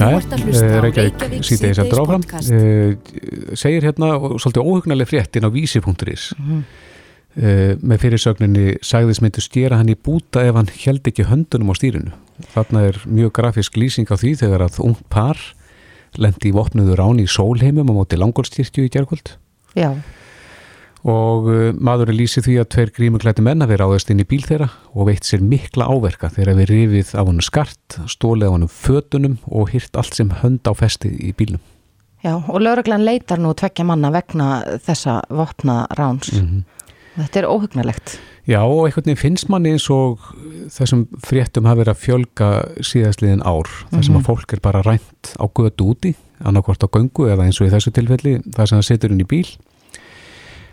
Reykjavík síðdeis að dráfram segir hérna svolítið óhugnaleg fréttin á vísi.is mm uh, með fyrirsögninni sagðismyndu stjera hann í búta ef hann held ekki höndunum á stýrinu. Þarna er mjög grafísk lýsing á því þegar að ung par lendi í vopnuður án í sólheimum á móti langolstyrkju í gerðkvöld Já og uh, maður er lýsið því að tveir grímuklæti menna við ráðast inn í bíl þeirra og veitt sér mikla áverka þegar við rifið af honum skart, stólið af honum fötunum og hyrt allt sem hönd á festi í bílnum. Já, og lauruglan leitar nú tvekja manna vegna þessa vopna ráns. Mm -hmm. Þetta er óhugnalegt. Já, og einhvern veginn finnst manni eins og þessum fréttum hafi verið að fjölga síðastliðin ár, þar sem mm -hmm. að fólk er bara rænt á götu úti, annarkvort á göngu eða eins og í þessu tilfelli, þar sem það setur inn í bíl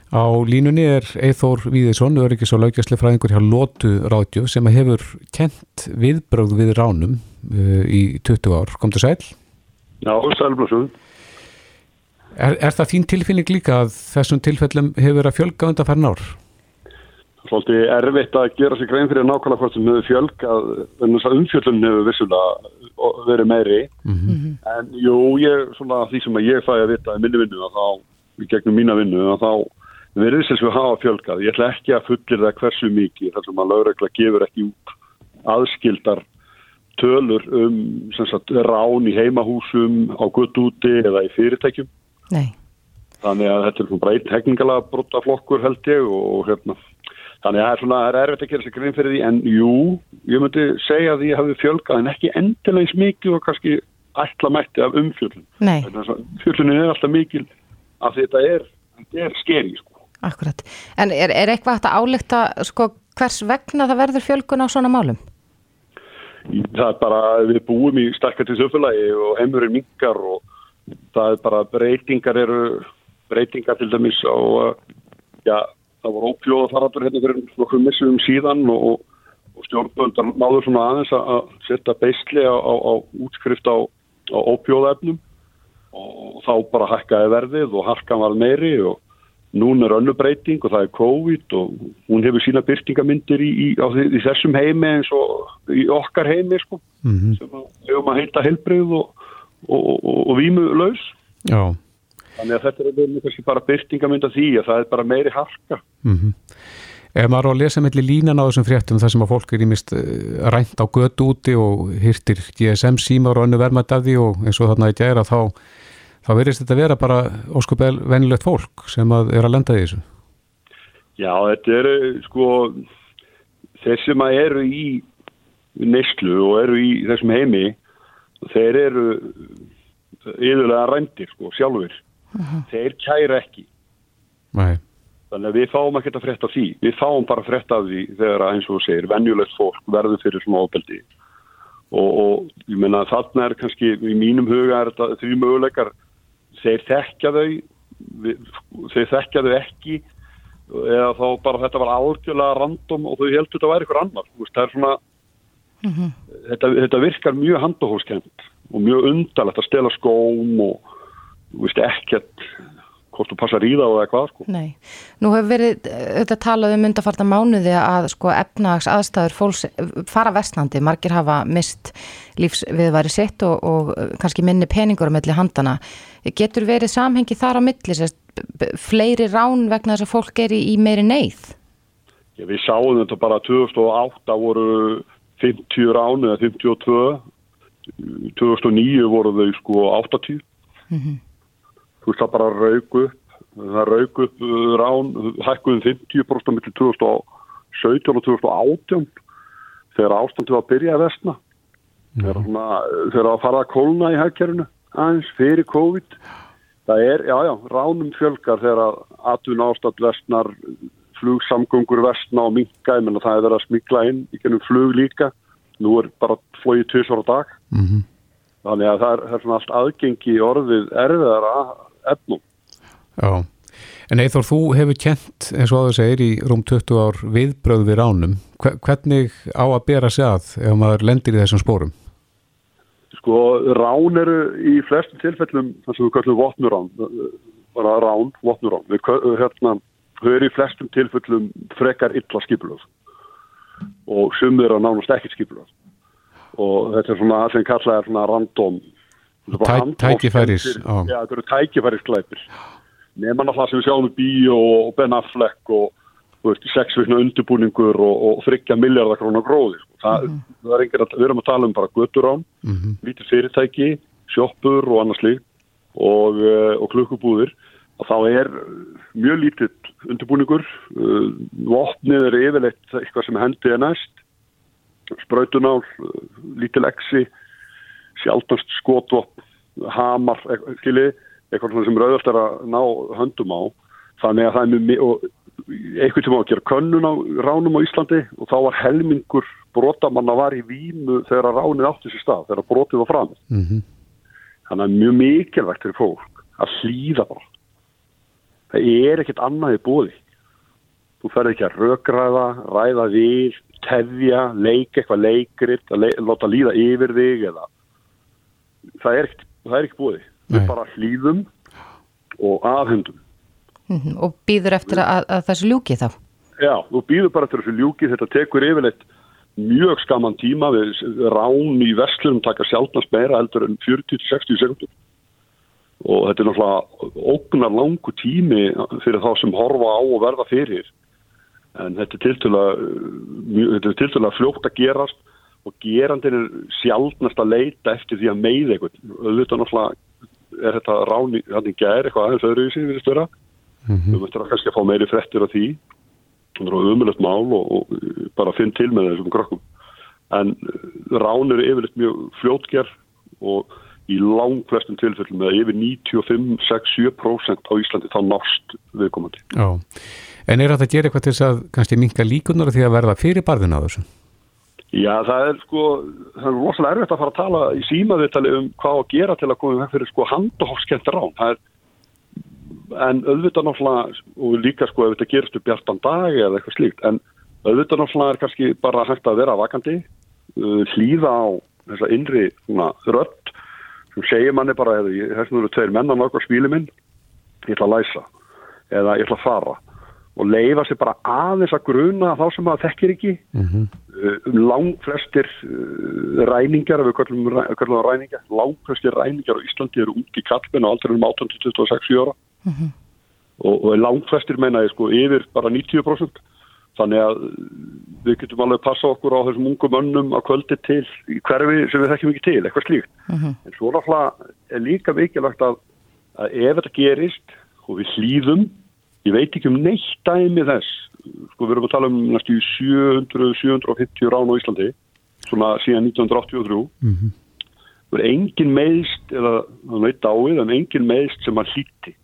Á línunni er Eithór Víðesson, öryggis og laugjastli fræðingur hjá Lótu Ráðjó sem hefur kent viðbröð við ránum uh, í 20 ár. Kom það sæl? Já, sælblóðsum. Er, er það þín tilfinning líka að þessum tilfellum hefur að fjölga undan færn ár? Svolítið erfitt að gera sig grein fyrir nákvæmlega hvort sem hefur fjölgað en þess að umfjöldun hefur vissulega verið meiri. Mm -hmm. En jú, ég, svona því sem ég fæ að vita í minni vinnu að þá, í gegnum mína vinnu að þá Að hafa fjölgað. Ég ætla ekki að fullir það hversu mikið þar sem að laurögla gefur ekki út aðskildar tölur um sagt, rán í heimahúsum, á gutt úti eða í fyrirtækjum. Nei. Þannig að þetta er bara einn tekningala brottaflokkur held ég og hérna. Þannig að það er svona, er erfitt að gera sér grein fyrir því en jú, ég myndi segja að ég hafi fjölgað en ekki endilegis mikið og kannski ætla mætti af umfjöldun. Nei. Fjöldlunin er alltaf mikil af því þetta er, þetta er skeri sko. Akkurat. En er, er eitthvað hægt að álíkta sko, hvers vegna það verður fjölgun á svona málum? Það er bara, við búum í starkættis öfulagi og heimurinn mingar og það er bara breytingar eru, breytingar til dæmis á, já, það voru ópjóða faratur hérna fyrir nokkur missum síðan og, og stjórnböndar náður svona aðeins að setja beisli á, á, á útskrift á ópjóðaefnum og þá bara hækkaði verðið og harkan var meiri og Nún er önnu breyting og það er COVID og hún hefur sína byrtingamindir í, í, því, í þessum heimi eins og í okkar heimi sko mm -hmm. sem hefum að heita helbreyð og, og, og, og vímu laus. Já. Þannig að þetta er verið kannski bara byrtingamind af því að það er bara meiri harka. Mm -hmm. Ef maður á að lesa melli línan á þessum fréttum þar sem að fólk er í mist eh, rænt á götu úti og hýrtir GSM símar og önnu því og eins og þarna í gæra þá þá verðist þetta vera bara óskupel venilegt fólk sem að er að lenda í þessu. Já, þetta eru sko þeir sem að eru í neyslu og eru í þessum heimi þeir eru yfirlega rændir sko sjálfur uh -huh. þeir kæra ekki Nei. þannig að við fáum ekki að frétta því við fáum bara að frétta því þegar eins og segir venjulegt fólk verður fyrir svona ábeldi og, og ég menna þarna er kannski í mínum huga er þetta því möguleikar þeir þekkja þau þeir þekkja þau ekki eða þá bara þetta var algjörlega random og þau heldur þetta að vera ykkur annar er svona mm -hmm. þetta, þetta virkar mjög handahóskend og mjög undalegt að stela skóm og veist, ekkert hvort þú passar í það og eitthvað sko. Nei, nú hefur verið þetta talað um undarfarta mánuði að sko efnags aðstæður fólks fara vestnandi, margir hafa mist lífsviðværi sitt og, og kannski minni peningur á milli handana getur verið samhengi þar á milli sérst, fleiri rán vegna þess að fólk er í, í meiri neyð? Já, við sáum þetta bara 2008 voru 50 rán eða 52 2009 voru þau sko 80 mhm. Mm þú veist það bara raug upp það raug upp uh, rán hækkuðum 50% millir 2017 og 2018 þegar ástandu var að byrja að vestna mm. þegar að fara að kólna í hækkerinu aðeins fyrir COVID það er, já já, ránum fjölgar þegar að atun ástand vestnar flugsamgöngur vestna og minga, ég menna það er verið að smigla inn í gennum flug líka nú er bara flóið tvisar á dag mm -hmm. þannig að það er, það er svona allt aðgengi orðið erfiðar að efnum. Já, en Eithor, þú hefur kent, eins og að það segir, í rúm 20 ár viðbröð við ránum. Hvernig á að bera sig að ef maður lendir í þessum spórum? Sko, rán eru í flestum tilfellum, þess að við kallum votnurán, bara rán, votnurán. Við hérna, höfum í flestum tilfellum frekar illa skipulöð og sumir á nánast ekkert skipulöð og þetta er svona það sem kallað er svona random Tæ- tækifæris, já. Þetta eru tækifærisglæpir. Nefna náttúrulega sem við sjáum bíó og Ben Affleck og veist, sex vikna undirbúningur og, og þryggja miljardar krónar gróðir. Það, það er engir að, við erum að tala um bara göturán, Mhm. lítið fyrirtæki, sjoppur og annars líkt og, uh, og klukkubúðir og þá er mjög lítið undirbúningur, uh, vopnið er yfirleitt eitthvað sem hendi er næst, sprautunál, uh, lítil exi, sjálfnast skotvopn, hamar, eitthvað, skilji, eitthvað sem rauðast er að ná höndum á. Þannig að það er mjög, og sem á að gera könnun á ránum á Íslandi og þá var helmingur brotamanna var í vímu þegar ránið átti sér stað, þegar brotið var fram. Mhm. Þannig að mjög mikilvægt fyrir fólk að hlýða bara. Það er ekkert annað í bóði. Þú ferð ekki að rökræða, ræða við, tefja, leika eitthvað leikrit, að le láta líða yfir þig eða það er ekkert, er ekkert bóði. Við bara hlýðum og aðhendum. Mhm, og býður eftir að, að þessu ljúki þá? Já, þú býður bara til þessu ljúki, þetta tekur yfirleitt mjög skaman tíma. Við rán í vestlunum taka sjálfnast meira heldur en 40-60 sekundur og þetta er náttúrulega ógnar langu tími fyrir þá sem horfa á og verða fyrir. En þetta er er tiltölulega fljótt að gerast og gerandin er sjálfnast að leita eftir því að meiða eitthvað auðvitað náttúrulega er þetta rán í hann gær eitthvað aðeins öðru í sig við störa við möttum að kannski að fá meiri frettir af því það er umöðlegt mál og, og bara finn til með þessum krökkum en uh, rán eru yfirleitt mjög fljótgerð og í lang flestum tilfellum með yfir 95-6-7% á Íslandi þá nást viðkomandi. Já. En er þetta að gera eitthvað til þess að kannski minka líkunar því að verða fyrir barðin á þessu? Já, það er sko, það er rosalega erfitt að fara að tala í símaviðtali um hvað að gera til að koma veg fyrir sko handahófskent rán. Það er, en auðvitað náttúrulega, og líka sko ef þetta gerist upp bjartan dag eða eitthvað slíkt, en auðvitað náttúrulega er kannski bara hægt að vera vakandi, uh, hlýða á þessa innri svona, rödd sem segir manni bara, þessum eru tveir menn að nákvæm spíli minn, ég ætla að læsa eða ég ætla að fara. Og leifa sér bara aðeins að gruna þá sem maður þekkir ekki. Mm um lang flestir uh, ræningar, ef við kallum, kallum ræningar, lang flestir ræningar á Íslandi eru ungi kallmenn á aldrinum 18-26 ára og, og lang flestir meina ég sko yfir bara 90% þannig að við getum alveg passa okkur á þessum ungu mönnum að kvöldi til í hverfi sem við þekkjum ekki til, eitthvað slíkt en svo náttúrulega er líka mikilvægt að, að ef þetta gerist og við hlýðum ég veit ekki um neitt dæmi þess sko við erum að tala um næstu 700-750 rán á Íslandi svona síðan 1983 -hmm. það er engin meðst eða það veit dáið en engin meðst sem hann hlýtti.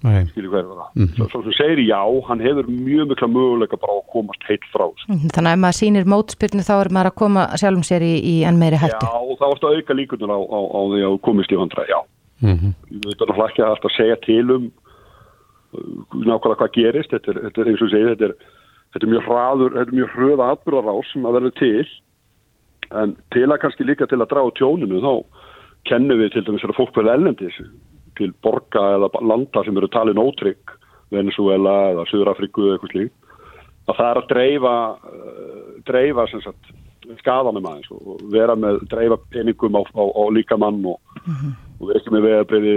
Skilur hverju það? Mm -hmm. svo sem segir já, hann hefur mjög mikla möguleika bara að komast heilt frá þessu. Mhm, þannig að ef maður sýnir mótspyrnu þá er maður að koma sjálfum sér í, í enn meiri hættu. Já, og það varst að auka líkunar á, á, á því að komist í vandra, já. Mm ég veit náttúrulega ekki að alltaf segja til um uh, nákvæmlega hvað gerist. Þetta er, þetta er eins og ég segi þetta er, þetta er mjög hraður, þetta er mjög hröða atbyrðarás sem að verður til. En til að kannski líka til að draga tjóninu þá kennum við til dæmis að fólk verður ellendis til borga eða landa sem eru talin ótrygg Venezuela eða Suðurafriku eða eitthvað slíkt að það er að dreifa uh, dreifa sem sagt skadanum aðeins og vera með dreifa peningum á, á, á líkamann og, og vera ekki með vegabriði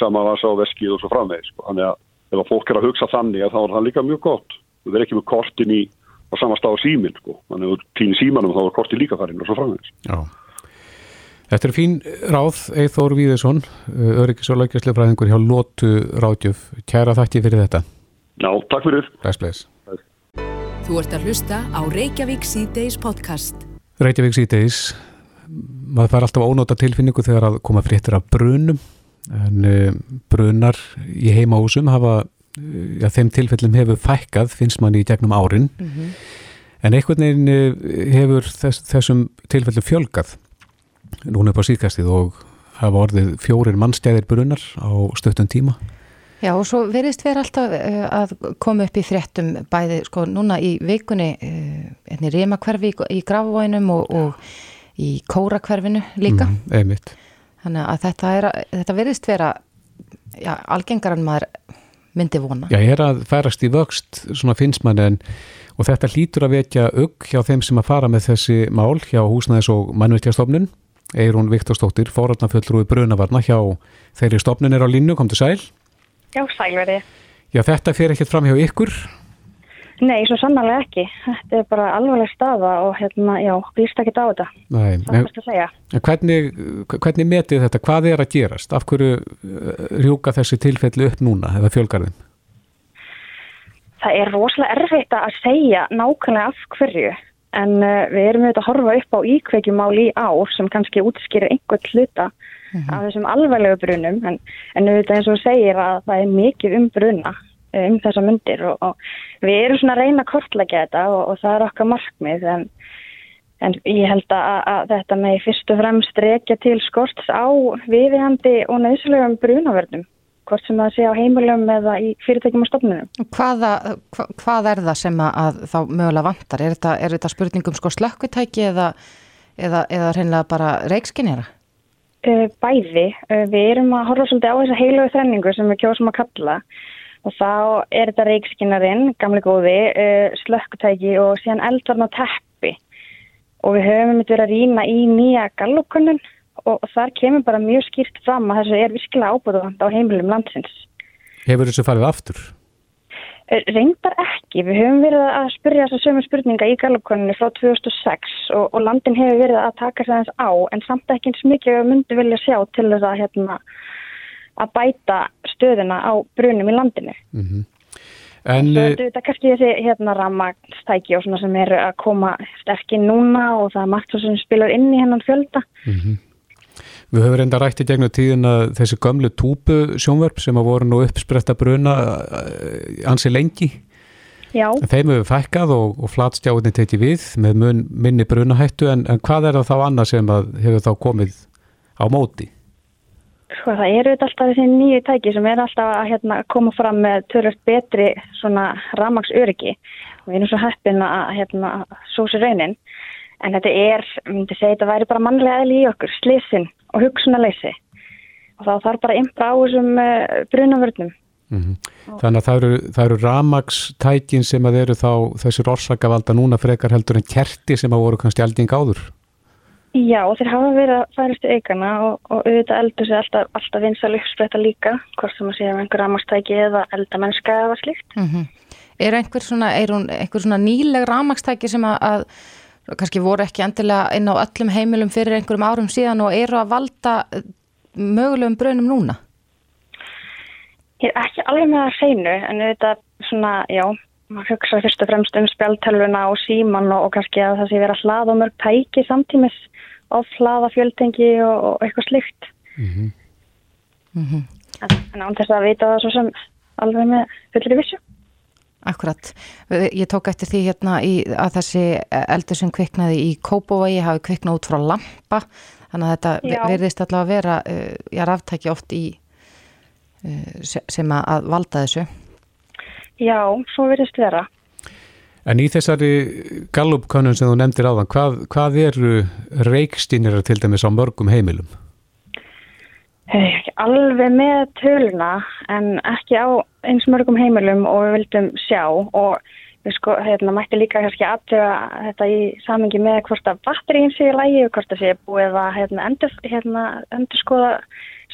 sama vasa á veskið og svo framvegis sko. þannig að ef að fólk er að hugsa þannig að þá er það líka mjög gott og vera ekki með kortin í á sama stað á síminn sko. þannig að týnir símanum þá er kortin líka farin og svo framvegis Já. Þetta er fín ráð, Eithór Víðesson, öryggis og lækjastlefræðingur hjá Lótu Ráðjöf. Kæra þakki fyrir þetta. Já, takk fyrir Bless, bless. Þú ert að hlusta á Reykjavík C-Days podcast. Reykjavík síðdeis, maður fær alltaf ónóta tilfinningu þegar að koma fréttir af brunum, en uh, brunar í heimahúsum hafa, uh, já, þeim tilfellum hefur fækkað, finnst manni í gegnum árin, en einhvern veginn hefur þess, þessum tilfellum fjölgað, núna upp á síðkastið og hafa orðið fjórir mannstæðir brunar á stöttum tíma. Já og svo verðist vera alltaf uh, að koma upp í fréttum bæði sko núna í vikunni uh, í Rímakverfi í, í Grafavóinum og, og í Kórakverfinu líka Mm, einmitt. þannig að þetta, er, þetta verðist vera já, algengar en maður myndi vona Já, ég er að færast í vöxt, svona finnst mann en og þetta hlýtur að vekja auk hjá þeim sem að fara með þessi mál hjá húsnæðis og mannvirkjastofnun Eirún Viktorsdóttir, fóröldnafjöldrúi Brunavarna hjá þeirri stopnunir á línu, kom til sæl. Já, sælveri. Já, þetta fyrir ekkert fram hjá ykkur? Nei, svo sannarlega ekki. Þetta er bara alvarleg staða og hérna, já, býrst ekki á þetta. Nei, Það er best að segja. en hvernig, hvernig metið þetta? Hvað er að gerast? Af hverju uh, rjúka þessi tilfelli upp núna eða fjölgarðin? Það er rosalega erfitt að segja nákvæmlega af hverju. En uh, við erum auðvitað að horfa upp á íkveikjumál í ár sem kannski útskýrir einhvern hluta af þessum alvarlegu brunum. En, en auðvitað eins og segir að það er mikið um bruna eh, um þessa myndir og, og við erum svona að reyna að kortleggja þetta og, og það er okkar markmið. En, en ég held að, að þetta með fyrst og fremst rekja til skorts á viðhandi og nöðslegum brunavörnum hvort sem það sé á heimilum eða í fyrirtækjum og stofnunum. Hvaða, hva, hvað er það sem að, þá mögulega vantar? Er þetta, er þetta spurningum sko slökkutæki eða, eða, eða reynilega bara reikskinera? Uh, bæði, uh, við erum að horfa svolítið á þessa heilögu þrenningu sem við kjósum að kalla og þá er þetta reikskinarinn, gamli góði, uh, slökkutæki og síðan eldvarn á teppi og við höfum myndið verið að rýna í nýja gallukunnun og, þar kemur bara mjög skýrt fram að þessu er virkilega ábúðavand á heimilum landsins. Hefur þessu farið aftur? Uh, Reyndar ekki, við höfum verið að spyrja þessa sömu spurninga í gallukunnunni frá 2006 og, og landin hefur verið að taka þess á en samt ekki eins mikið við myndum vilja sjá til þess að hérna að bæta stöðuna á brunum í landinu. Mm En Svo uh, þetta er kannski þessi hérna rammagstæki og svona sem eru að koma sterkinn núna og það er margt sem spilar inn í hennan fjölda. Við höfum reynda rætt í gegnum tíðin að þessi gömlu túpu sjónvörp sem að voru nú uppspretta bruna uh, ansi lengi Já, þeim hefur fækkað og, og flatstjáðin tekið við með mun, minni brunahættu en, en hvað er það þá annað sem hefur þá komið á móti? sko það eru alltaf þessi nýju tæki sem er alltaf að hérna, koma fram með törlust betri svona rammagsöryggi og við erum svo heppin að hérna, sér raunin. En þetta er, myndi segja, þetta væri bara mannlega eðli í okkur, slisin og hugsunarleysi. Og þá þarf bara impra á þessum uh, brunavörnum. Mm Þannig að það eru, eru ramagstækin sem að eru þá þessir orsakavalda núna frekar heldur en kerti sem að voru kannski alding áður. Já, og þeir hafa verið að færast í aukana og, og auðvitað eldur sig alltaf, alltaf vinsal uppspretta líka, hvort sem að segja um einhver ramastæki eða eldamennska eða slíkt. Mm Er einhver svona, er hún, einhver svona nýleg rámakstæki sem að, að kannski voru ekki endilega inn á öllum heimilum fyrir einhverjum árum síðan og eru að valda eh, mögulegum brunum núna? Ég er ekki alveg með það hreinu, en auðvitað svona, já, maður hugsa fyrst og fremst um spjaltölvuna og síman og, og kannski að það sé vera hlað og mörg tæki samtímis of hlaða fjöltengi og, og eitthvað slíkt. Mm Mm En, en án þess að vita það svo sem alveg með fullri vissu. Akkurat. Ég tók eftir því hérna í, að þessi eldur sem kviknaði í Kópavogi hafi kviknað út frá lampa þannig að þetta Já. verðist allavega að vera uh, já, ráftæki oft í uh, se- sem að, valda þessu. Já, svo verðist vera. En í þessari gallupkönnun sem þú nefndir áðan, hvað, hvað eru reikstýnir til dæmis á mörgum heimilum? Ekki alveg með töluna en ekki á eins mörgum heimilum og við vildum sjá og við sko, hérna, mætti líka kannski aðtöga þetta í samingi með hvort að batterín sé í lægi og hvort að sé búið að hérna, endur, hérna, endur skoða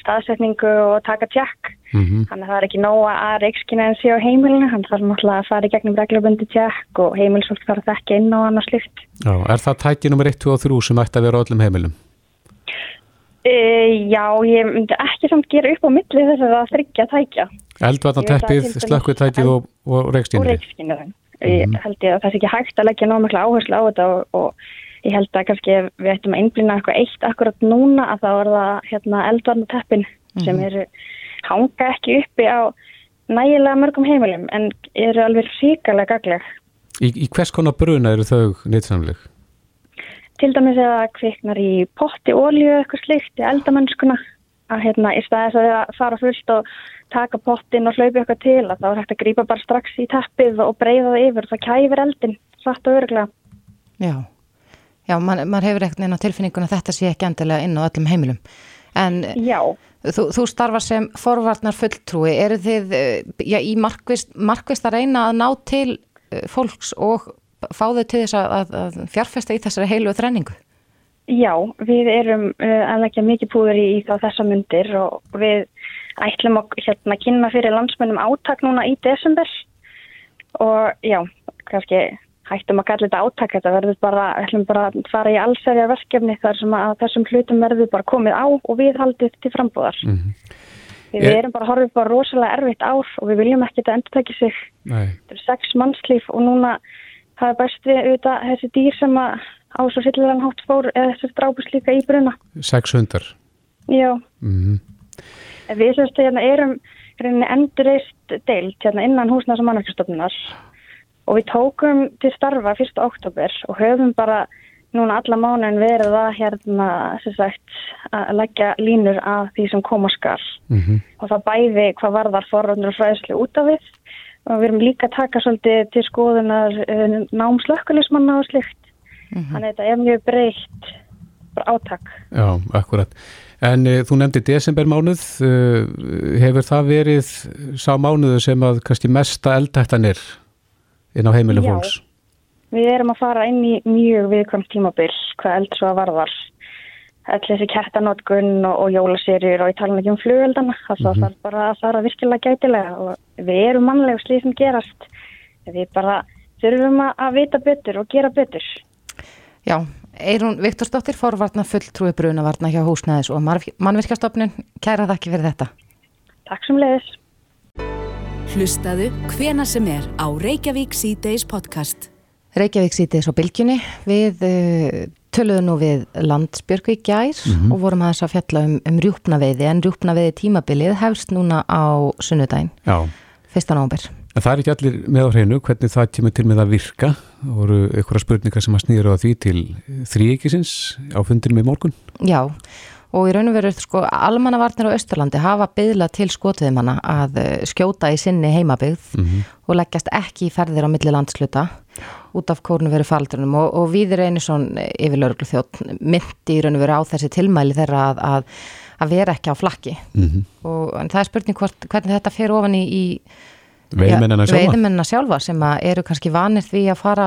staðsetningu og taka tjekk. Mm Þannig að það er ekki nóga að reikskina en sé á heimilinu, hann þarf náttúrulega að fara í gegnum reglubundi tjekk og heimilsfólk þarf að þekka inn á annars slikt. Já, er það tæki nummer 1, 2 og 3 sem ætti að vera á öllum heimilum? E, já, ég myndi ekki samt gera upp á milli þess að það þryggja tækja. Eldvarnateppið, slökkutækið og, og og reikstýnir? reikskinnurinn. Ég held ég að það sé ekki hægt að leggja námikla áherslu á þetta og, og ég held að kannski við ættum að einblýna eitthvað eitt akkurat núna að þá er það hérna, eldvarnateppin sem eru hanga ekki uppi á nægilega mörgum heimilum en eru alveg ríkalega gagleg. Í, í hvers konar bruna eru þau nýtsamleg? Til dæmis eða kviknar í potti, ólíu eitthvað slikt í eldamennskuna að hérna í staðis að það fara fullt og taka pottin og hlaupa eitthvað til að þá er hægt að grípa bara strax í teppið og breyða það yfir og það kæfir eldin, satt og örglega. Já, já, man, man hefur ekkert neina tilfinningun að þetta sé ekki endilega inn á öllum heimilum. En Já, þú, þú starfar sem forvarnar fulltrúi, eru þið eh, já, í markvist, markvist að reyna að ná til eh, fólks og fá þau til þess að, að, að fjárfesta í þessari heilu þrenningu? Já, við erum uh, að leggja mikið púður í, í þá þessa myndir og við ætlum að hérna, kynna fyrir landsmennum átak núna í desember og já, kannski hættum að kalla þetta átak, þetta verður bara, ætlum bara að fara í allsæðja verkefni þar sem að þessum hlutum verður bara komið á og við haldið til frambúðar. Mm -hmm. Við ég... erum bara horfið bara rosalega erfitt ár og við viljum ekki þetta endur tekja sig. Nei. Þetta er sex mannslíf og núna það er best við auðvitað þessi dýr sem að á svo sýttilegan hátt fór eða þessi drápust líka í bruna. 600? Já. Mm -hmm. Við semst hérna erum endurreist deilt hérna innan húsnars og mannverkstofnunar og við tókum til starfa 1. oktober og höfum bara núna alla mánuðin verið að hérna sagt, að leggja línur að því sem koma skall mm -hmm. og það bæði hvað varðar forröndur og fræðslu út af við og við erum líka að taka svolítið til skoðunar uh, námslökkulismanna og slikt Mm -hmm. Þannig að þetta er mjög breytt átak. Já, akkurat. En e, þú nefndi desembermánuð, e, hefur það verið sá mánuðu sem að kannski mesta eldættan er inn á heimilu fólks? Já, við erum að fara inn í mjög viðkvæmt tímabill hvað eld svo að varðar. Allir þessi kertanótgunn og, og jólaserjur og ég tala ekki um flugöldana, það mm -hmm. þarf bara að fara virkilega gætilega og við erum mannlega slíð sem gerast. Við bara þurfum að vita betur og gera betur. Já, Eirún Viktorsdóttir fórvarna fulltrúi brunavarna hjá húsnæðis og mannvirkjastofnun, kæra þakki fyrir þetta. Takk sem leiðis. Hlustaðu hvena sem er á Reykjavík C-Days podcast. Reykjavík C-Days á bylgjunni. Við töluðum nú við Landsbjörgu í gær mm -hmm. og vorum aðeins að fjalla um, um rjúpnaveiði en rjúpnaveiði tímabilið hefst núna á sunnudaginn. Já. Fyrsta nógumber. Það er ekki allir með á hreinu hvernig það kemur til með að virka. Það voru einhverja spurningar sem að snýra á því til þrýekisins á fundinum í morgun. Já, og í raun og veru sko, almannavarnir á Östurlandi hafa byggla til skotviðmanna að eh, skjóta í sinni heimabyggð mm -hmm. og leggjast ekki í ferðir á milli landsluta út af kórnu veru faldrunum og, og við erum einu svon yfir lauruglu þjótt myndi í raun og veru á þessi tilmæli þeirra að, að, að vera ekki á flakki mm -hmm. og það er spurning hvort, hvernig þetta fer ofan í, í Veiðmennina sjálfa? Sjálfa sem eru kannski vanir því að fara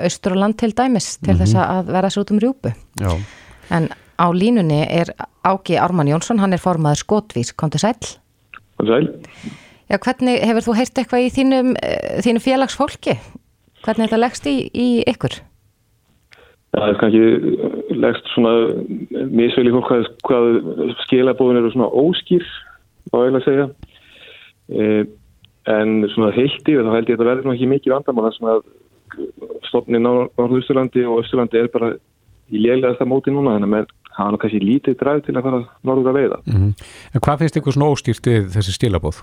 austur og land til dæmis til mm -hmm. þess að vera svo út um rjúpu. Já. En á línunni er Ági Ármann Jónsson, hann er formaður skotvís, kom til sæl. Kom til sæl. Já, hvernig hefur þú heyrt eitthvað í þínum, eh, þínu félagsfólki? Hvernig þetta leggst í, í ykkur? Það er kannski leggst svona misveili fólk hvað, hvað skilabóðin eru svona óskýr, ég vel að segja. E en svona heilti þá held ég að það verður ekki mikið vandamála að stofnin á Norðusturlandi og Östurlandi er bara í lélægast að móti núna þannig að það er kannski lítið dræð til að fara norður að veiða mm -hmm. En hvað finnst ykkur svona óstýrt við þessi stílabóð?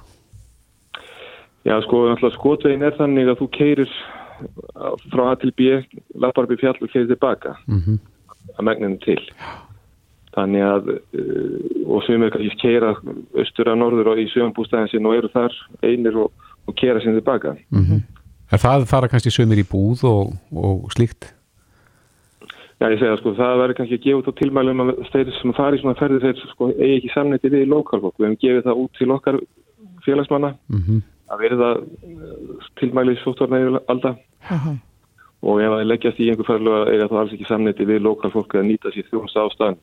Já sko, skotvegin er þannig að þú keirir frá A til B lappar upp í fjall og keirir tilbaka mm -hmm. að megninu til Þannig að, uh, og sem er kannski keira austur af norður og í sögumbústæðin sin og eru þar einir og, og keira sinni tilbaka. Mm -hmm. Er það fara kannski sömur í búð og, og slíkt? Já, ég segja sko, það verður kannski að gefa þetta tilmælum að þeir sem fari svona ferði þeir sko, eigi ekki samnætti við í lokalfólk. Við hefum gefið það út til okkar félagsmanna mm -hmm. Að verða tilmælið sóttvarna yfir alltaf. Uh -huh. Og ef það leggjast í einhver ferðlu að eiga þá alls ekki samnætti við lokalfólk að nýta sér þjónst ástæðan.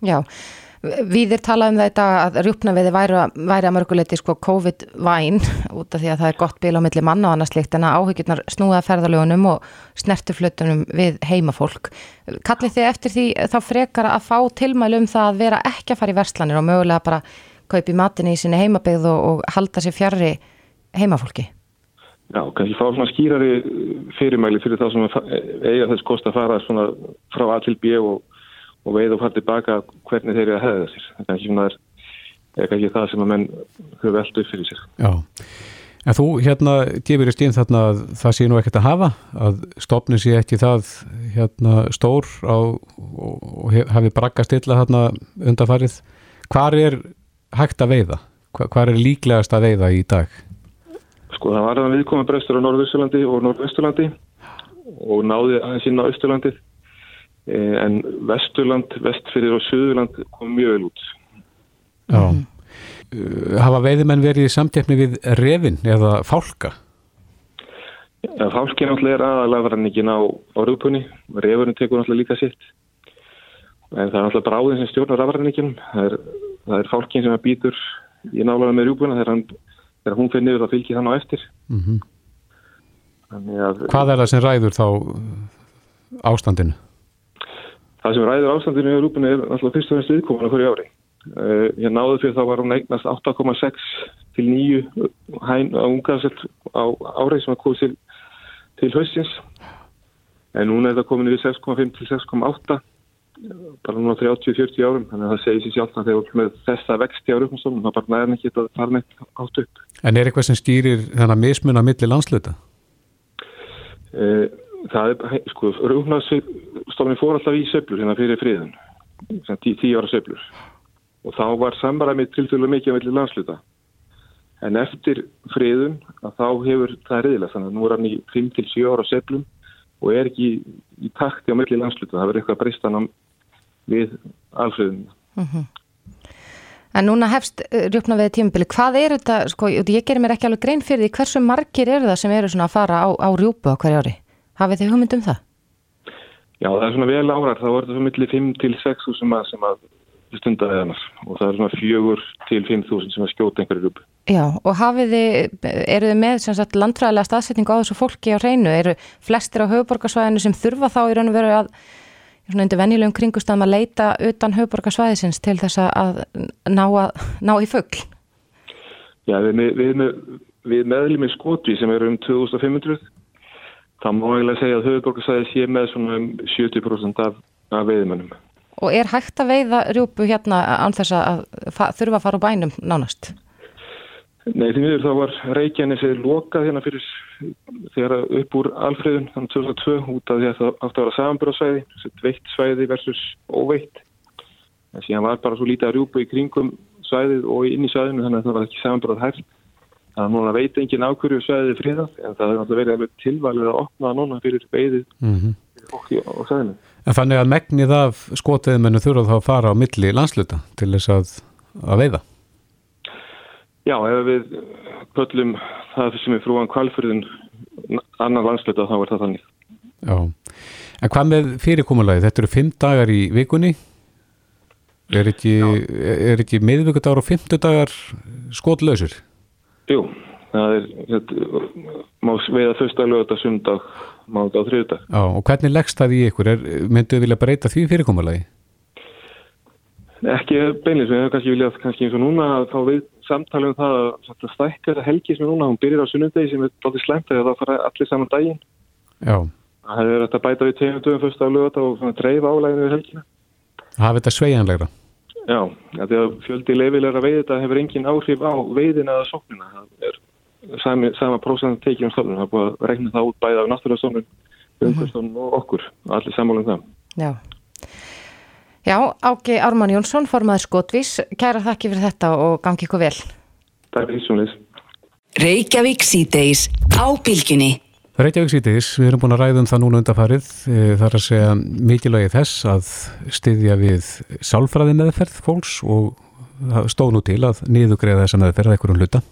Já, við er talað um þetta að rjúpnaviði væri, væri að mörguleiti sko COVID-væn út af því að það er gott bíl á milli manna og annars líkt en að áhyggjurnar snúða ferðalögunum og snerturflutunum við heimafólk. Kallið þið eftir því þá frekar að fá tilmælu um það að vera ekki að fara í verslanir og mögulega bara kaupi matinni í sinni heimabegð og, og halda sér fjarrri heimafólki? Já, kannski fá svona skýrari fyrirmæli fyrir það sem eiga þess kost að fara frá A til B og og veið og fara tilbaka hvernig þeir eru að hefða er ekki svona er ekki það sem að menn höfðu veldu upp fyrir sér. Já, en þú hérna gefur í stíðin þarna að það sé nú ekkert að hafa, að stopnin sé ekki það hérna stór á, og hafi braggast illa þarna undarfarið. Hvar er hægt að veiða? Hvar er líklegast að veiða í dag? Sko það var að viðkoma brestur á Norðvösturlandi og Norðvösturlandi og náði aðeins inn á Östurlandið Eh, en Vesturland, Vestfyrir og Suðurland kom mjög vel út. Já. Uh, hafa veiðimenn verið í samtjafni við revin eða fálka? Ja, fálki náttúrulega er aðalega verðanningin á orðupunni, refurinn tekur náttúrulega líka sitt en það er alltaf bráðin sem stjórnar rafræninginum það er, það er fálkin sem býtur í nálaða með rjúbuna þegar, hann, þegar hún fyrir niður þá fylgir þann á eftir. Mm þannig að Hvað er það sem ræður þá ástandinu? það sem ræður ástandinu í rjúbuna er alltaf fyrst og fremst viðkomuna hverju ári. Uh, ég náðu fyrir þá var hún eignast 8,6 til 9 hæn á ungarsett á árið sem að komið til, til haustins en núna er það komin við 6,5 til 6,8 bara núna 30-40 árum þannig að það segir sér sjálf að þegar með þessa vexti á rúknastofnum þá bara næðan ekki að fara neitt átt upp. En er eitthvað sem stýrir þennan mismun á milli landsluta? Eh, það er, sko, rúknastofnum fór alltaf í söflur hérna fyrir friðun tí, tíu ára söflur og þá var samræmið tilfjölu mikið á milli landsluta en eftir friðun að þá hefur það reyðilega þannig að nú er hann í 5-7 ára söflum og er ekki í, takti á milli landsluta það verður eitthvað bristan á við alfriðunum En núna hefst rjöfna við tímabili, hvað er þetta, sko, ég gerir mér ekki alveg grein fyrir því, hversu margir eru það sem eru svona að fara á, á rjúpu á hverju ári? Hafið þið hugmynd um það? Já, það er svona vel árar, þá er þetta svo milli 5 til 6 sem að, sem að stunda eðanar og það er svona 4 til 5 þúsund sem að skjóta einhverju rjúpu. Já, og hafið þið, eru þið með sem sagt landfræðilega staðsetningu á þessu fólki á hreinu? Eru flestir á höfuborgarsvæðinu sem þurfa þá í raun og veru að svona undir venjulegum kringustafum að leita utan höfuborgarsvæðisins til þess að ná, að, ná í fuggl? Já, við, við, við, meðlum í skoti sem eru um 2500 það má eiginlega segja að höfuborgarsvæði sé með svona um 70% af, af veiðmennum. Og er hægt að veiða rjúpu hérna án þess að þurfa að fara á bænum nánast? Nei, því miður þá var Reykjanes er lokað hérna fyrir þegar upp úr alfriðun þannig 2002 út af því að það átti að vera samanbyrðsvæði, veitt svæði versus óveitt. En síðan var bara svo lítið að rjúpa í kringum svæðið og inn í svæðinu þannig að það var ekki samanbyrðað hægt. Það núna veit engin ákverju svæðið friðað en það er náttúrulega verið alveg tilvalið að opna núna fyrir veiðið Mm -hmm. og svæðinu. En þannig að megnið af skotveðmennu þurfa þá að fara á milli landsluta til þess að, að veiða? Já, ef við köllum það sem er frúan kvalfyrðin annar landsluta þá er það þannig. Já, en hvað með fyrirkomulagi? Þetta eru fimm dagar í vikunni er ekki, er ekki miðvíkudagar og fimmtudagar skotlausir? Jú, það er þetta, má veiða fyrsta lögata sundag, mánudag og þriðdag. Já, og hvernig leggst það í ykkur? Mynduðu vilja breyta því fyrirkomulagi? Ekki beinlega, við hefum kannski viljað kannski eins og núna að fá við samtali um það að, að stækka þetta helgi sem er núna, hún byrjar á sunnundegi sem er báttið slemt þegar það fara allir saman daginn. Já. Það hefur þetta bæta við tegum dögum fyrst af lögata og svona dreif álæginu við helgina. Hafa þetta sveigjanlegra? Já, því að fjöldi leifilegra veið þetta hefur engin áhrif á veiðina eða sóknina. Það er sami, sama prósent tekið um stofnun. Það er búið að regna það út bæða af náttúrulega stofnun, umhverstofnun og okkur. Allir sammálum það. Já. Já, Ági Ármann Jónsson, formaður Skotvís, kæra þakki fyrir þetta og gangi ykkur vel. Takk fyrir á bylginni. Reykjavík síðdeis, við erum búin að ræða um það núna undarfarið, það er að segja mikilvægi þess að styðja við sálfræði meðferð fólks og stóð nú til að niðugreiða þessa meðferð eitthvað um hluta.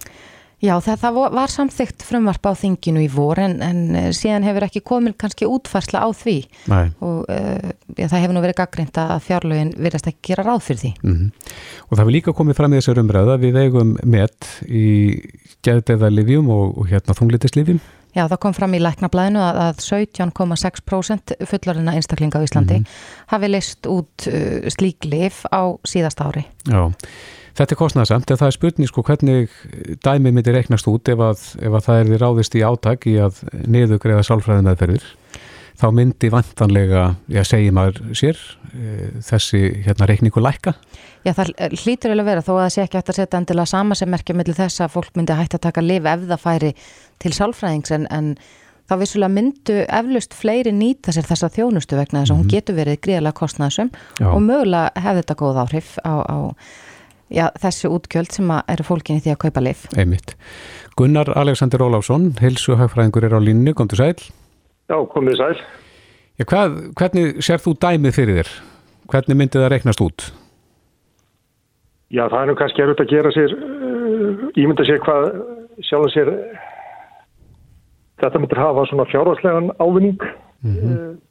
Já, það var samþygt frumvarp á þinginu í vor en, en síðan hefur ekki komin kannski útfarsla á því Nei. og uh, ja, það hefur nú verið gaggrind að fjárlögin virðast ekki gera ráð fyrir því. Mm -hmm. Og það hefur líka komið fram í þessar umræða við eigum met í geðdeðalifjum og, og hérna þunglitislifjum. Já, það kom fram í læknablaðinu að, að 17,6% fullarina einstaklinga á Íslandi mm -hmm. hafi list út uh, slík lif á síðast ári. Já, þetta er kostnæðsamt en það er spurning sko hvernig dæmi myndi reiknast út ef að, ef að það er ráðist í áttak í að niðugreiða sálfræðin meðferðir þá myndi vantanlega, já segjum maður sér, e, þessi hérna reikningu lækka? Já, það hlýtur vel að vera þó að það sé ekki hægt að setja endilega sama sem merkja mellir þess að fólk myndi hægt að taka lif ef það færi til sálfræðings en, en þá vissulega myndu eflust fleiri nýta sér þessa þjónustu vegna þess að mm -hmm. hún getur verið gríðlega kostnæðsum og mögulega hefði þetta góð áhrif á, á já, þessu útgjöld sem eru fólkinni því að kaupa lif. Einmitt. Gunnar Alexander Óláfsson, heilsuhagfræðingur er á línu, kom til sæl. Já, komið sæl. Já, hvað, hvernig sér þú dæmið fyrir þér? Hvernig myndi það reiknast út? Já, það er nú kannski erut að gera sér, uh, ímynda sér hvað sjálf sér þetta myndir hafa svona fjárhagslegan ávinning mm -hmm. uh,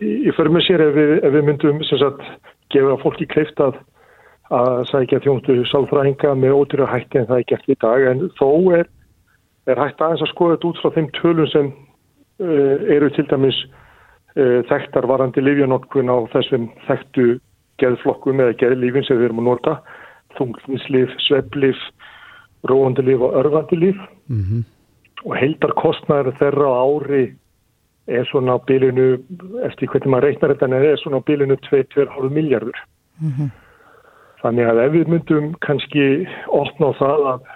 í för með sér ef við, ef við myndum sem sagt gefa fólki kleift að að sækja þjónstu sálfræðinga með ódýra hætti en það er gert í dag en þó er, er hægt aðeins að skoða þetta út frá þeim tölum sem uh, eru til dæmis uh, þekktar varandi livjanótkun á þessum þekktu geðflokkum eða geðlífin sem við erum að nota þunglinslif, sveplif róandilif og örfandilif mm -hmm. og heldar kostnæður þeirra á ári er svona á bílinu eftir hvernig maður reiknar þetta en er svona á bílinu 2-2,5 miljardur mm -hmm. Þannig að ef við myndum kannski opna á það að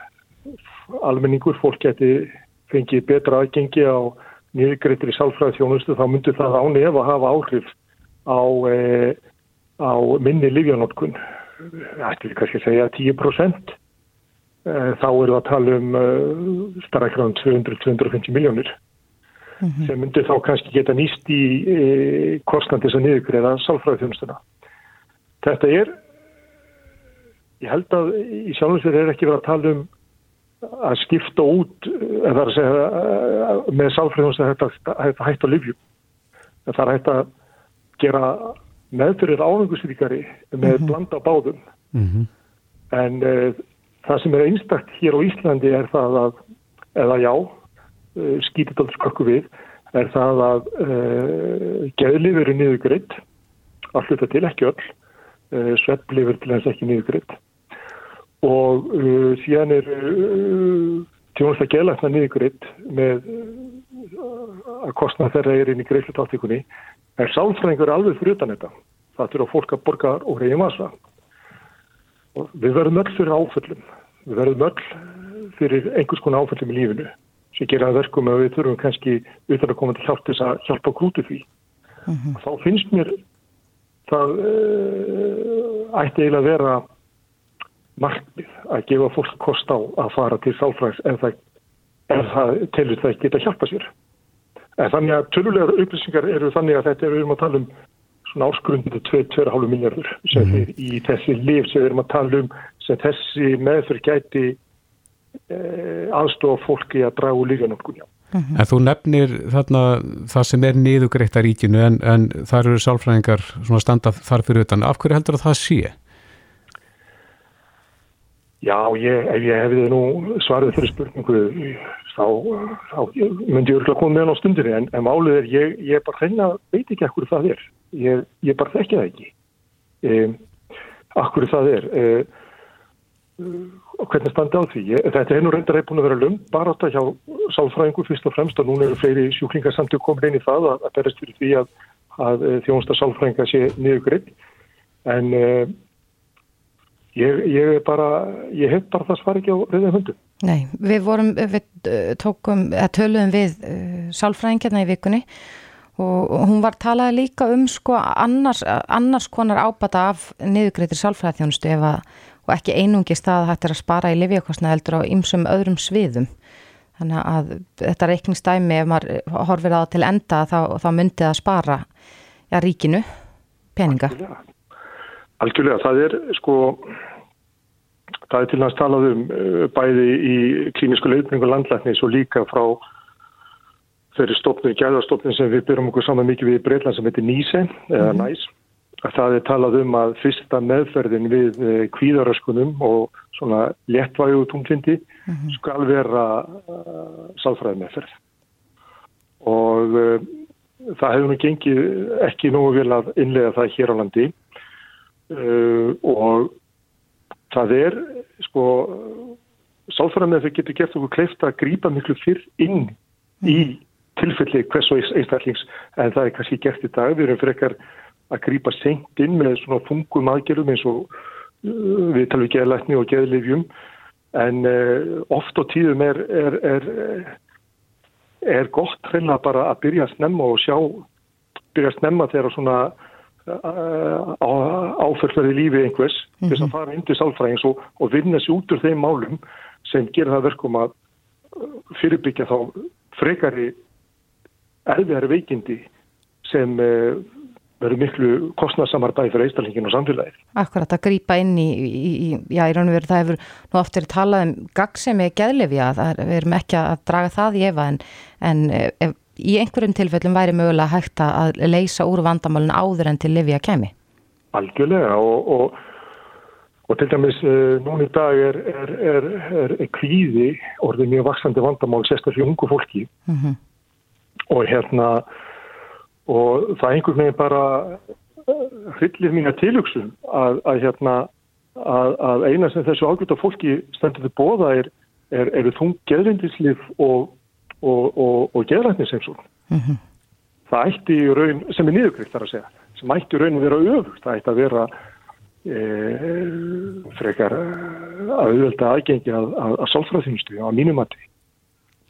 almenningur fólk geti fengið betra aðgengi á nýðgreitri sálfræði þjónustu þá myndur það án ef að hafa áhrif á, e, á minni livjanótkun. Það ætti við kannski að segja 10%. E, þá eru við að tala um e, starra um 200-250 miljónir mm -hmm. sem myndur þá kannski geta nýst í e, kostnandis að nýðgreita sálfræði þjónustuna. Þetta er ég held að í sjálfsvegar er ekki verið að tala um að skipta út eða að segja með sálfræðjóns að þetta hægt að livju það er hægt að gera meðfyrir ánægusvíkari með mm -hmm. blanda báðum mm -hmm. en uh, það sem er einstakt hér á Íslandi er það að eða já, uh, skítið alls skakku við, er það að uh, geðlifur er niður greitt allir til ekki öll svepplifur til þess ekki niður greitt og uh, síðan er uh, tjónast að geðlækna niðurgreitt með uh, að kostna þeirra er inn í greiðslutátíkunni er sálfræðingur alveg fyrir utan þetta. Það þurfa fólk að borga og reyja massa og við verðum öll fyrir áföllum. Við verðum öll fyrir einhvers konar áföllum í lífinu sem gera verkum að við þurfum kannski utan að koma til hjálp til að hjálpa grúti því. Uh -huh. þá finnst mér það uh, ætti eiginlega að vera markmið að gefa fólk kost á að fara til sálfræðs en það, það telur það geta hjálpa sér. En þannig að tölulegar upplýsingar eru þannig að þetta er við erum að tala um svona áskrundu 2,5 miljardur sem mm. er í þessi liv sem við erum að tala um sem þessi meðfyrir gæti eh, aðstofa fólki að dragu lífanótkunja. Mm -hmm. En þú nefnir þarna það sem er niðugreitt að ríkinu en, en þar eru sálfræðingar svona standað þar fyrir utan. Af hverju heldur það sé? Já, ég, ef ég hefði nú svarið fyrir spurningu þá, þá myndi ég örgulega koma með hann á stundinni en, en málið er, ég, ég bara hreina veit ekki ekkur það er. Ég, ég bara þekkja það ekki. E, akkur það er. Og hvernig standi á því? Þetta er nú reyndar hefði búin að vera lögum bara átta hjá sálfræðingu fyrst og fremst og núna eru fleiri sjúklingarsamtök komin inn í það að, að berast fyrir því að, að þjónsta sálfræðinga sé niður gritt en Ég, ég, bara, ég hef bara það svar ekki á reyðin hundu. Nei, við vorum, við tókum, eða töluðum við uh, sálfræðingarna í vikunni og, og hún var talaði líka um sko annars, annars konar ábata af niðugreitir sálfræðþjónustu ef að, og ekki einungist það hægt er að spara í livjakostna heldur á ymsum öðrum sviðum. Þannig að þetta reikningstæmi, ef maður horfir það til enda þá, þá myndi það spara ja, ríkinu peninga. Alkjörlega. Algjörlega, það er sko, það er til næst talað um uh, bæði í klínisku leifningu landlæknis og líka frá þeirri stofnum, gæðastofnum sem við byrjum okkur saman mikið við í Breitland sem heitir Níse eða mhm. Næs. Það er talað um að fyrsta meðferðin við uh, kvíðaröskunum og svona léttvægu tungfindi mm -hmm. skal vera uh, sáfræði meðferð. Og uh, það hefur nú gengið ekki nógu vel að innlega það hér á landi uh, og það er sko sálfæðan með þau getur gert okkur kleift að grýpa miklu fyrr inn í tilfelli hvers og einstaklings en það er kannski gert í dag, við erum frekar að grýpa senkt inn með svona fungum aðgerðum eins og uh, við talum ekki að lækni og geðlifjum en uh, oft á tíðum er er, er, er gott reyna bara að byrja að snemma og sjá byrja að snemma þegar svona áferðverði lífi einhvers mm -hmm. þess að fara indi sálfræðings og, og vinna sér út úr þeim málum sem gera það verkum að fyrirbyggja þá frekari erfiðari veikindi sem uh, verður miklu kostnarsamar bæði fyrir eistalingin og samfélagið. Akkurat að grýpa inn í, í, í já, í raun og veru það hefur nú oft verið talað um gagg sem er geðlefja, við erum ekki að draga það í efa en, en ef, í einhverjum tilfellum væri mögulega hægt að leysa úr vandamálun áður en til Livia kemi? Algjörlega og, og, og til dæmis uh, núni í dag er, er, er, er kvíði orðið mjög vaksandi vandamál sérstaklega ungu fólki mm -hmm. og hérna og það einhvern veginn bara hryllir mín að tilugsu að, að hérna að, að eina sem þessu ágjörða fólki stendur til bóða er, er eru þung geðrindislif og, og, og, og geðrætnisensum mm -hmm. það ætti í raun sem er niðurkrygt þar að segja sem ætti í raun að vera öfugt það ætti að vera e, frekar að auðvelda aðgengi að, að, að sálfræðþjónustu á mínumatti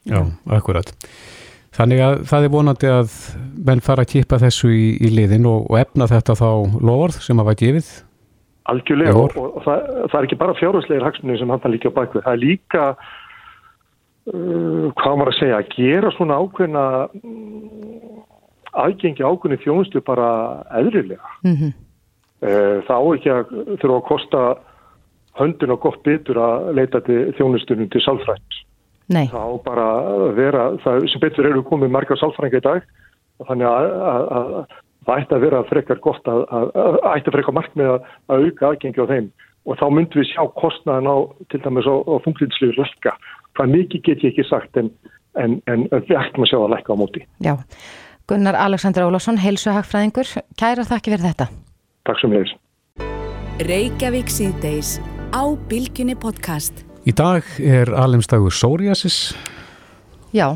Já, akkurat Þannig að það er vonandi að menn fara að kýpa þessu í, í liðin og, og efna þetta þá loford sem að vært gefið? Algjörlega og, og, það, það er ekki bara fjárháslegir hagsmunni sem hann líka á bakvið. Það er líka, hvað maður að segja, að gera svona ákveðna aðgengi ákveðni þjónustu bara eðrilega. Mm -hmm. uh, það á ekki að þurfa að kosta höndin og gott bitur að leita til þjónustunum til sálfrætt. Nei. þá bara vera, það sem betur eru komið margar sálfrænga í dag þannig að, að, að það ætti að vera frekar gott að, að ætti að frekar markmið að auka aðgengi á þeim og þá myndum við sjá kostnaðan á til dæmis á, á funklinsliður lækka. Hvað mikið get ég ekki sagt en, en, en við ættum að sjá að lækka á móti. Já, Gunnar Alexander Ólásson, heilsuhagfræðingur, kæra þakki fyrir þetta. Takk sem leiðis. Reykjavík síðdeis á Bilginni podcast. Í dag er alimstagur psoriasis. Já,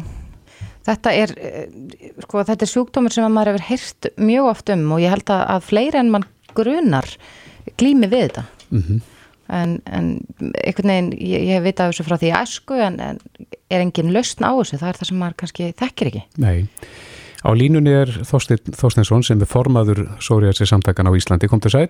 þetta er, sko, þetta er sjúkdómur sem maður hefur heyrt mjög oft um og ég held að, að fleiri en mann grunar glými við þetta. Mm -hmm. En, en einhvern veginn, ég, ég veit af þessu frá því æsku en, en er engin lausn á þessu, það er það sem maður kannski þekkir ekki. Nei, á línunni er Þorstein Þorsteinsson sem er formaður psoriasis samtakan á Íslandi, kom til sæl.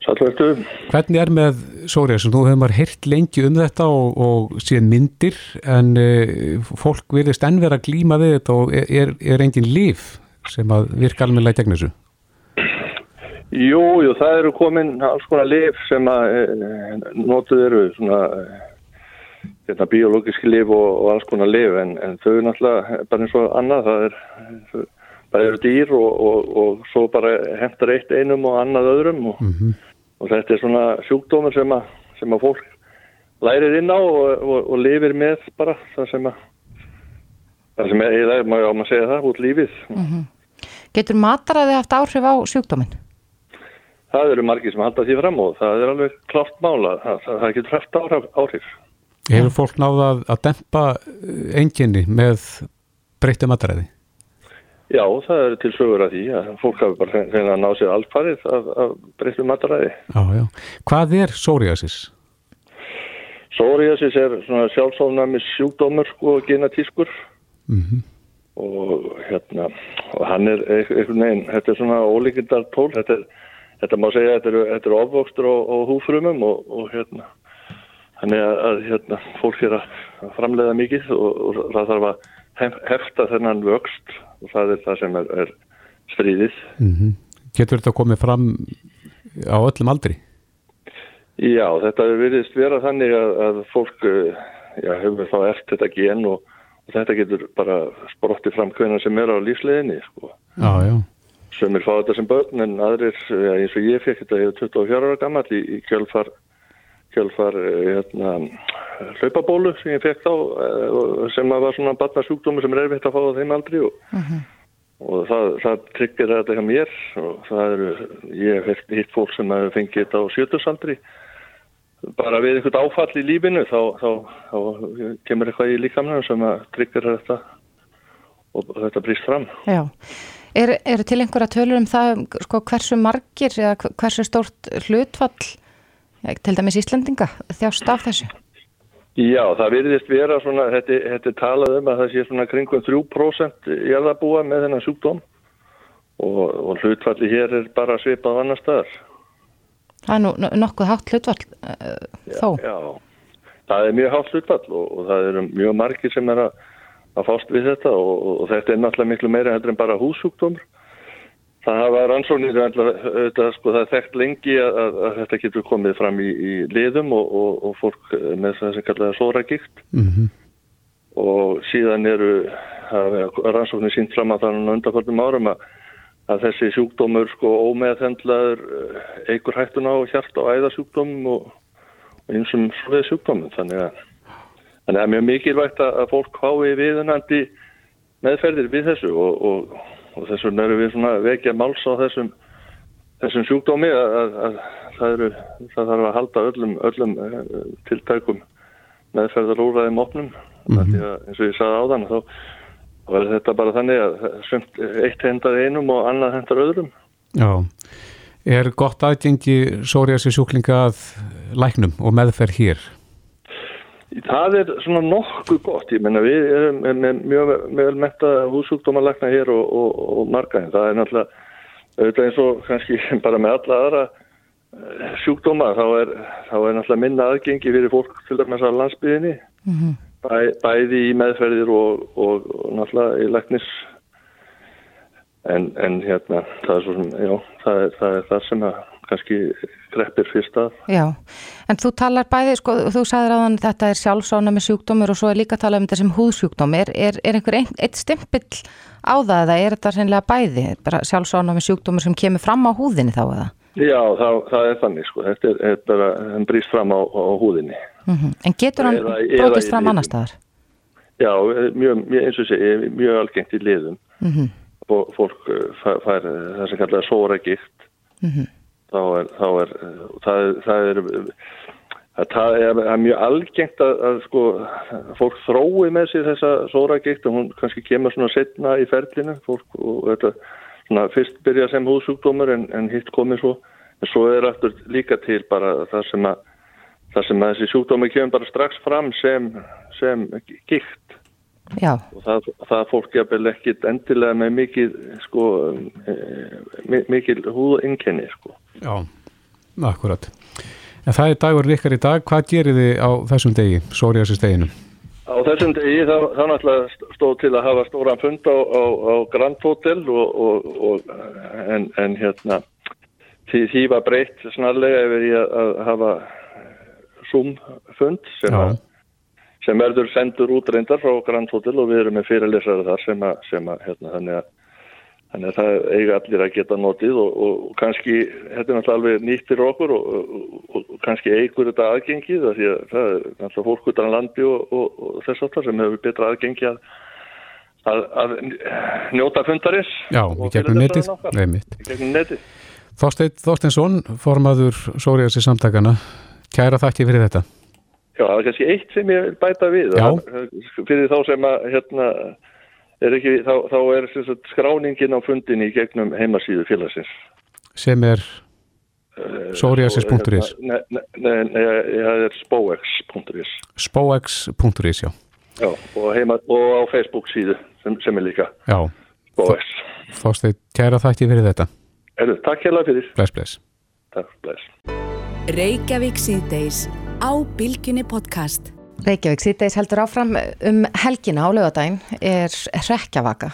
Sallvertu. Hvernig er með psoriasis? Nú hefur maður heyrt lengi um þetta og, og síðan myndir en uh, fólk verðist ennverð að glíma við þetta og er, er engin líf sem að virka almennilega gegn þessu? Jú, jú, það eru komin alls konar líf sem að e, notuð eru svona þetta biológiski líf og, og alls konar líf en, en þau er náttúrulega bara eins og annað, það er bara eru dýr og, og, og svo bara hendur eitt einum og annað öðrum og mm -hmm og þetta er svona sjúkdómur sem að, sem að fólk lærir inn á og, og, og lifir með bara það sem að það sem er, ég má já maður segja það, út lífið mm -hmm. Getur mataræði haft áhrif á sjúkdóminn? Það eru margir sem halda því fram og það er alveg klart mála, það, það, það getur haft áhrif Hefur fólk náða að dempa enginni með breytti mataræði? Já, það er til sögur að því að fólk hafi bara reyna að ná sér alfarið af, af breytlu mataræði. Já, já. Hvað er psoriasis? Psoriasis er svona sjálfsófnami sjúkdómur og genatískur mm -hmm. og hérna, og hann er einhvern veginn, þetta er svona ólíkindar tól, þetta, er, þetta má segja þetta er, þetta er ofvöxtur og, og húfrumum og, og hérna, hann er að hérna, fólk er að framleiða mikið og, og það þarf að hefta þennan vöxt og það er það sem er, er stríðið. Mm -hmm. Getur þetta komið fram á öllum aldri? Já, þetta verðist vera þannig að, að fólk eh, já, hefur þá eftir þetta gen og, og þetta getur bara sprottið fram hvernig sem er á lífsleginni. Sko. Já, já. Sömur fá þetta sem börn en aðrir, já, eins og ég fekk þetta, ég hef 24 ára gammal í, í kjölfar kjálfar eh, hérna, hlaupabólu sem ég fekk þá eh, sem var svona batnarsjúkdómi sem er erfitt að fá á þeim aldri og, uh mhm. -huh. og það, það tryggir þetta ekki mér og það eru, ég hef hitt fólk sem hefur fengið þetta á sjötusaldri bara við einhvern áfall í lífinu þá, þá, þá kemur eitthvað í líkamlega sem að tryggir þetta og þetta brýst fram Já, er, er til einhverja tölur um það sko, hversu margir eða hversu stórt hlutfall til dæmis Íslandinga þjást af þessu? Já, það virðist vera svona, þetta, þetta talað um að það sé svona kringum 3% í aðabúa með þennan sjúkdóm og, og hlutfalli hér er bara svipað annar staðar. Það er nú nokkuð hátt hlutfall uh, þó? Já, já, það er mjög hátt hlutfall og, og það eru mjög margir sem er að, að fást við þetta og, og þetta er náttúrulega miklu meira heldur en bara húsjúkdómur. Það hafa rannsóknir auðvitað sko það er þekkt lengi að, að, að þetta getur komið fram í, í liðum og, og, og fólk með það sem kallaða sóragikt mm -hmm. og síðan eru rannsóknir sínt fram að þannig undanförnum árum að, að þessi sjúkdómur sko ómeðhendlaður eigur hættun á hjart og æðasjúkdómum og, og eins og svoleið sjúkdómum þannig að þannig að mjög mikilvægt að fólk hái viðunandi meðferðir við þessu og, og, og þessum erum við svona vekja máls á þessum þessum sjúkdómi að, að, að það, eru, það þarf að halda öllum, öllum uh, tiltækum meðferðar úrraðum opnum mm -hmm. að eins og ég sagði á þann þá var þetta bara þannig að sumt, eitt hendar einum og annað hendar öðrum Já, er gott aðgengi sóriasi sjúklinga að læknum og meðferð hér? Það er svona nokkuð gott, ég menna við erum með mjög vel metta húsjúkdómalækna hér og, og, og margaðin, það er náttúrulega auðvitað eins og kannski bara með alla aðra eh, sjúkdóma þá er, þá er náttúrulega minna aðgengi fyrir fólk til dæmis að landsbyðinni mm -hmm. Bæ, bæði í meðferðir og, og, náttúrulega í læknis. En, en hérna það er svo sem, já, það er það, er það sem að kannski greppir fyrst að. Já, en þú talar bæði, sko, þú sagðir að þetta er sjálfsána með sjúkdómur og svo er líka að tala um þetta sem húðsjúkdóm. Er, er, er einhver ein, eitt stimpill á það eða er þetta sennilega bæði, bara sjálfsána með sjúkdómur sem kemur fram á húðinni þá eða? Já, það, það er þannig, sko, þetta er, er bara, hann brýst fram á, á húðinni. Mm -hmm. En getur hann brótist fram annar staðar? Já, mjög, mjög eins og sé, mjög algengt í liðum mm -hmm. fólk eh, fær, það sem kallar sóra gikt. Mm -hmm þá er, þá er það, það er það er, er mjög algengt að, að sko, fólk þrói með sér þessa sóragikt og hún kannski kemur svona setna í ferlinu fólk og þetta svona fyrst byrja sem húsjúkdómur en, en hitt komið svo en svo er aftur líka til bara það sem að það sem að þessi sjúkdómi kemur bara strax fram sem, sem gikt Já. og það, það fólk jafnvel ekkit endilega með sko, e, mikið húðinkenni sko. Já, akkurat. En það er dagur ykkar í dag. Hvað gerir þið á þessum degi, sóriðarsins deginu? Á þessum degi þá, þá náttúrulega stóð til að hafa stóran fund á, á, á Grand Hotel og, og, og, en, en hérna því, því var breytt snarlega í að, að hafa Zoom fund sem að sem verður sendur út reyndar frá Grand Hotel og við erum með fyrirlesara þar sem að, sem að hérna, þannig að þannig að það eiga allir að geta notið og, og kannski, þetta er náttúrulega alveg nýtt fyrir okkur og, og, og kannski eigur þetta aðgengið því að það er náttúrulega fólk utan landi og þess aftar sem hefur betra aðgengi að, að, að njóta fundarins. Já, í gegnum netið, netið. Þorstein Þorsteinsson formaður Sóriðarsi samtakana kæra þakki fyrir þetta. Já, það er kannski eitt sem ég vil bæta við. Fyrir þá sem að hérna, er ekki, þá, þá er sagt, skráningin á fundin í gegnum heimasíðu félagsins. Sem er uh, psoriasis.is Nei, nei, það er spoex.is spoex.is, já. Já, og, heima, og á Facebook síðu sem, sem er líka. Já, spoex. Þástu kæra þætti fyrir þetta. Erðu, Takk hella fyrir. Bless, bless. Takk, bless. Reykjavík síðdeis á Bilginni podcast. Reykjavík sýtteis heldur áfram um helgina á lögadaginn er rekjavaka.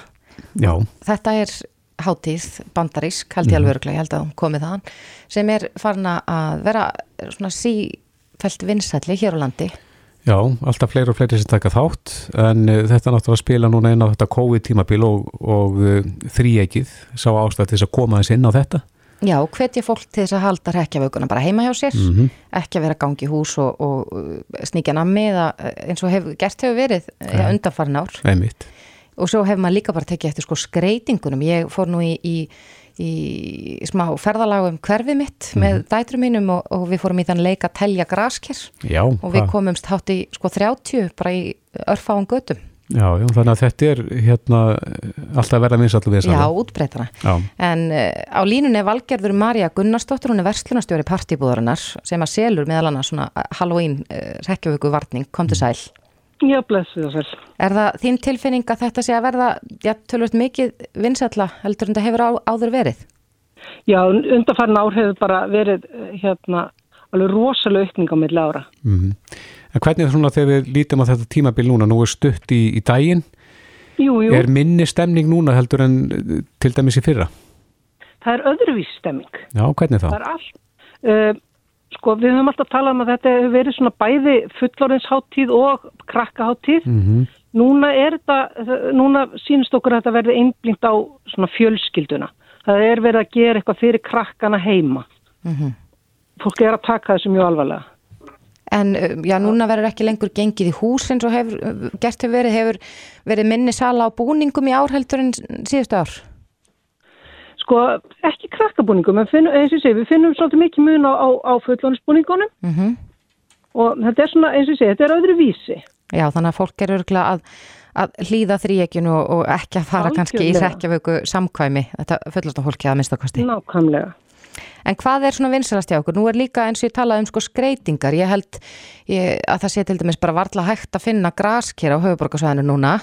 Já. Þetta er hátíð bandarísk, held ég alveg mhm. örglega, ég held að komið þann, sem er farin að vera svona sífælt vinsætli hér á landi. Já, alltaf fleiri og fleiri sem taka þátt en uh, þetta náttúrulega spila núna inn á þetta COVID-tímabil og, og uh, þrýegið sá ástæði til þess að koma þess inn á þetta. Já, hvetja fólk til þess að halda rekjavökunum bara heima hjá sér, mm -hmm. ekki að vera gangi í hús og, og sníkja nammi eða eins og hef, gert hefur verið ja. undanfarin ár Einmitt. og svo hefur maður líka bara tekið eftir sko skreitingunum, ég fór nú í, í, í smá ferðalagum hverfið mitt mm -hmm. með dætrum mínum og, og við fórum í þann leika telja grasker Já, og við komumst hátt í sko 30 bara í örfáum götum Já, já, þannig að þetta er hérna alltaf verða minnsallu við þess að Já, útbreytana. En uh, á línunni er valgerður Marja Gunnarsdóttir, hún er verslunastjóri partibúðarinnar sem að selur meðal annars svona Halloween uh, rekjavöku varning, kom til mm. sæl. Já, blessið og sæl. Er það þín tilfinning að þetta sé að verða, já, tölvöld mikið vinsalla heldur en þetta hefur á, áður verið? Já, undarfærin ár hefur bara verið eh, hérna alveg rosalega aukning á milli ára. Mm -hmm. En hvernig er svona þegar við lítum á þetta tímabil núna, nú er stutt í, í daginn, jú, jú. er minni stemning núna heldur en eh, til dæmis í fyrra? Það er öðruvísi stemning. Já, hvernig þá? Það er allt. Uh, sko, við höfum alltaf talað um að þetta hefur verið svona bæði fullorðinsháttíð og krakkaháttíð. Mm -hmm. núna er þetta, núna sínst okkur að þetta verði einblínt á svona fjölskylduna. Það er verið að gera eitthvað fyrir krakkana heima. Mm Fólk er að taka þessu mjög alvarlega. En já, núna verður ekki lengur gengið í hús eins og hefur, gert hefur verið, hefur verið minni sala á búningum í árheldur en síðustu ár? Sko, ekki krakkabúningum, en finnum, eins og segi, við finnum svolítið mikið mun á, á, á fullónisbúningunum Mm og þetta er svona, eins og segi, þetta er öðru vísi. Já, þannig að fólk er örgulega að, að hlýða þrýekjunu og, og ekki að fara kannski í Algjörlega. hrekkjavöku samkvæmi, þetta fullast á fólki að minnstakosti. Nákvæmlega. En hvað er svona vinsalast hjá okkur? Nú er líka eins og ég talaði um sko skreitingar. Ég held ég, að það sé til dæmis bara varla hægt að finna grasker á höfuborgarsvæðinu núna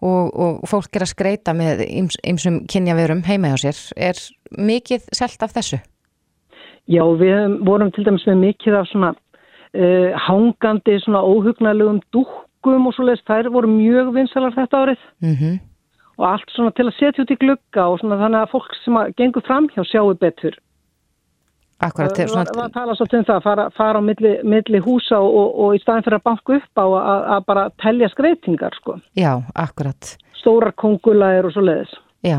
og, og fólk er að skreita með ýmsum kynjaverum heima hjá sér. Er mikið selt af þessu? Já, við vorum til dæmis með mikið af svona uh, hangandi, svona óhugnarlegum dúkkum og svoleiðis, þær voru mjög vinsalar þetta árið Mm og allt svona til að setja út í glugga og svona þannig að fólk sem að gengur fram hjá sjáu betur. Akkurat, Það svona, var, að tala svolítið um það, fara, fara á milli, milli húsa og, og, og í staðin fyrir að banka upp á að, að bara telja skreitingar, sko. já, akkurat. Stórar kongulæðir og svo leiðis. Já.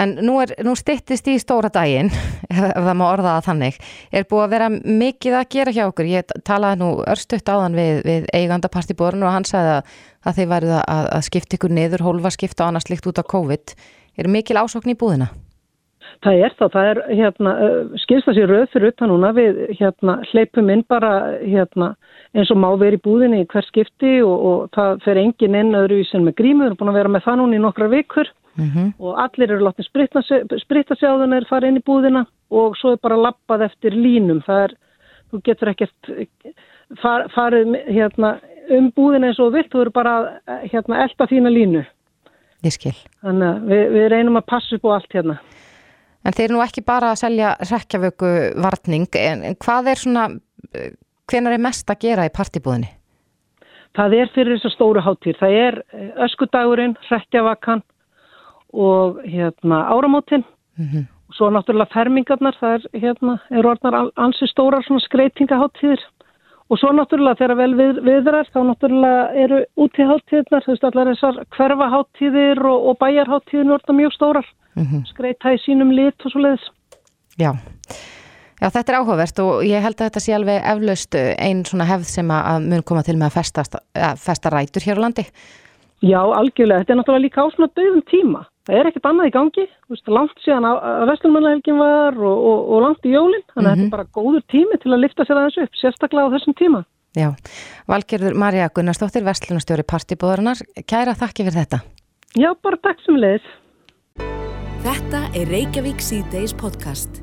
En nú, er, nú styttist í stóra daginn, ef það má orða það þannig, er búið að vera mikið að gera hjá okkur. Ég talaði nú örstutt áðan við, við eiganda partibórun og hann sagði að, að þeir værið að, að skipta ykkur niður, hólfa skipta og annars líkt út á COVID. Er mikil ásókn í búðina? Það er þá, það er hérna, skilst það sér röð fyrir utan núna, við hérna hleypum inn bara hérna eins og má verið í búðinni í hver skipti og, og það fer engin inn öðru í sem með grímu, við erum búin að vera með það núna í nokkra vikur Mm og allir eru látni spritta sig á þannig að fara inn í búðina og svo er bara lappað eftir línum, það er, þú getur ekkert far, farið hérna um búðina eins og vilt, þú eru bara hérna elda þína línu. Ég skil. Þannig að við, við reynum að passa upp á allt hérna. En þeir eru nú ekki bara að selja rekkjavöku varning, en, en hvað er svona, hvenar er mest að gera í partibúðinni? Það er fyrir þessar stóru hátír. Það er eh, öskudagurinn, hrekkjavakan og hérna áramótin Mm og svo náttúrulega fermingarnar, það er hérna, er orðnar ansi stórar svona skreitingaháttíðir og svo náttúrulega þegar vel við, viðrar þá náttúrulega eru útiháttíðnar, þú veist allar þessar hverfaháttíðir og, og bæjarháttíðin orðnar mjög stórar, -hmm. skreita í sínum lit og svo leiðis. Já. Já, þetta er áhugavert og ég held að þetta sé alveg eflaust einn svona hefð sem að mun koma til með að festa, að festa rætur hér á landi. Já, algjörlega. Þetta er náttúrulega líka á svona döðum tíma. Það er ekkert annað í gangi. Þú veist, langt síðan að, Vestlumannhelgin var og, og, og langt í jólinn. Þannig að Mhm. þetta er bara góður tími til að lifta sér aðeins upp, sérstaklega á þessum tíma. Já. Valgerður Marja Gunnarsdóttir, Vestlunastjóri partibúðarinnar. Kæra þakki fyrir þetta. Já, bara takk sem leiðis. Þetta er Reykjavík C-Days podcast.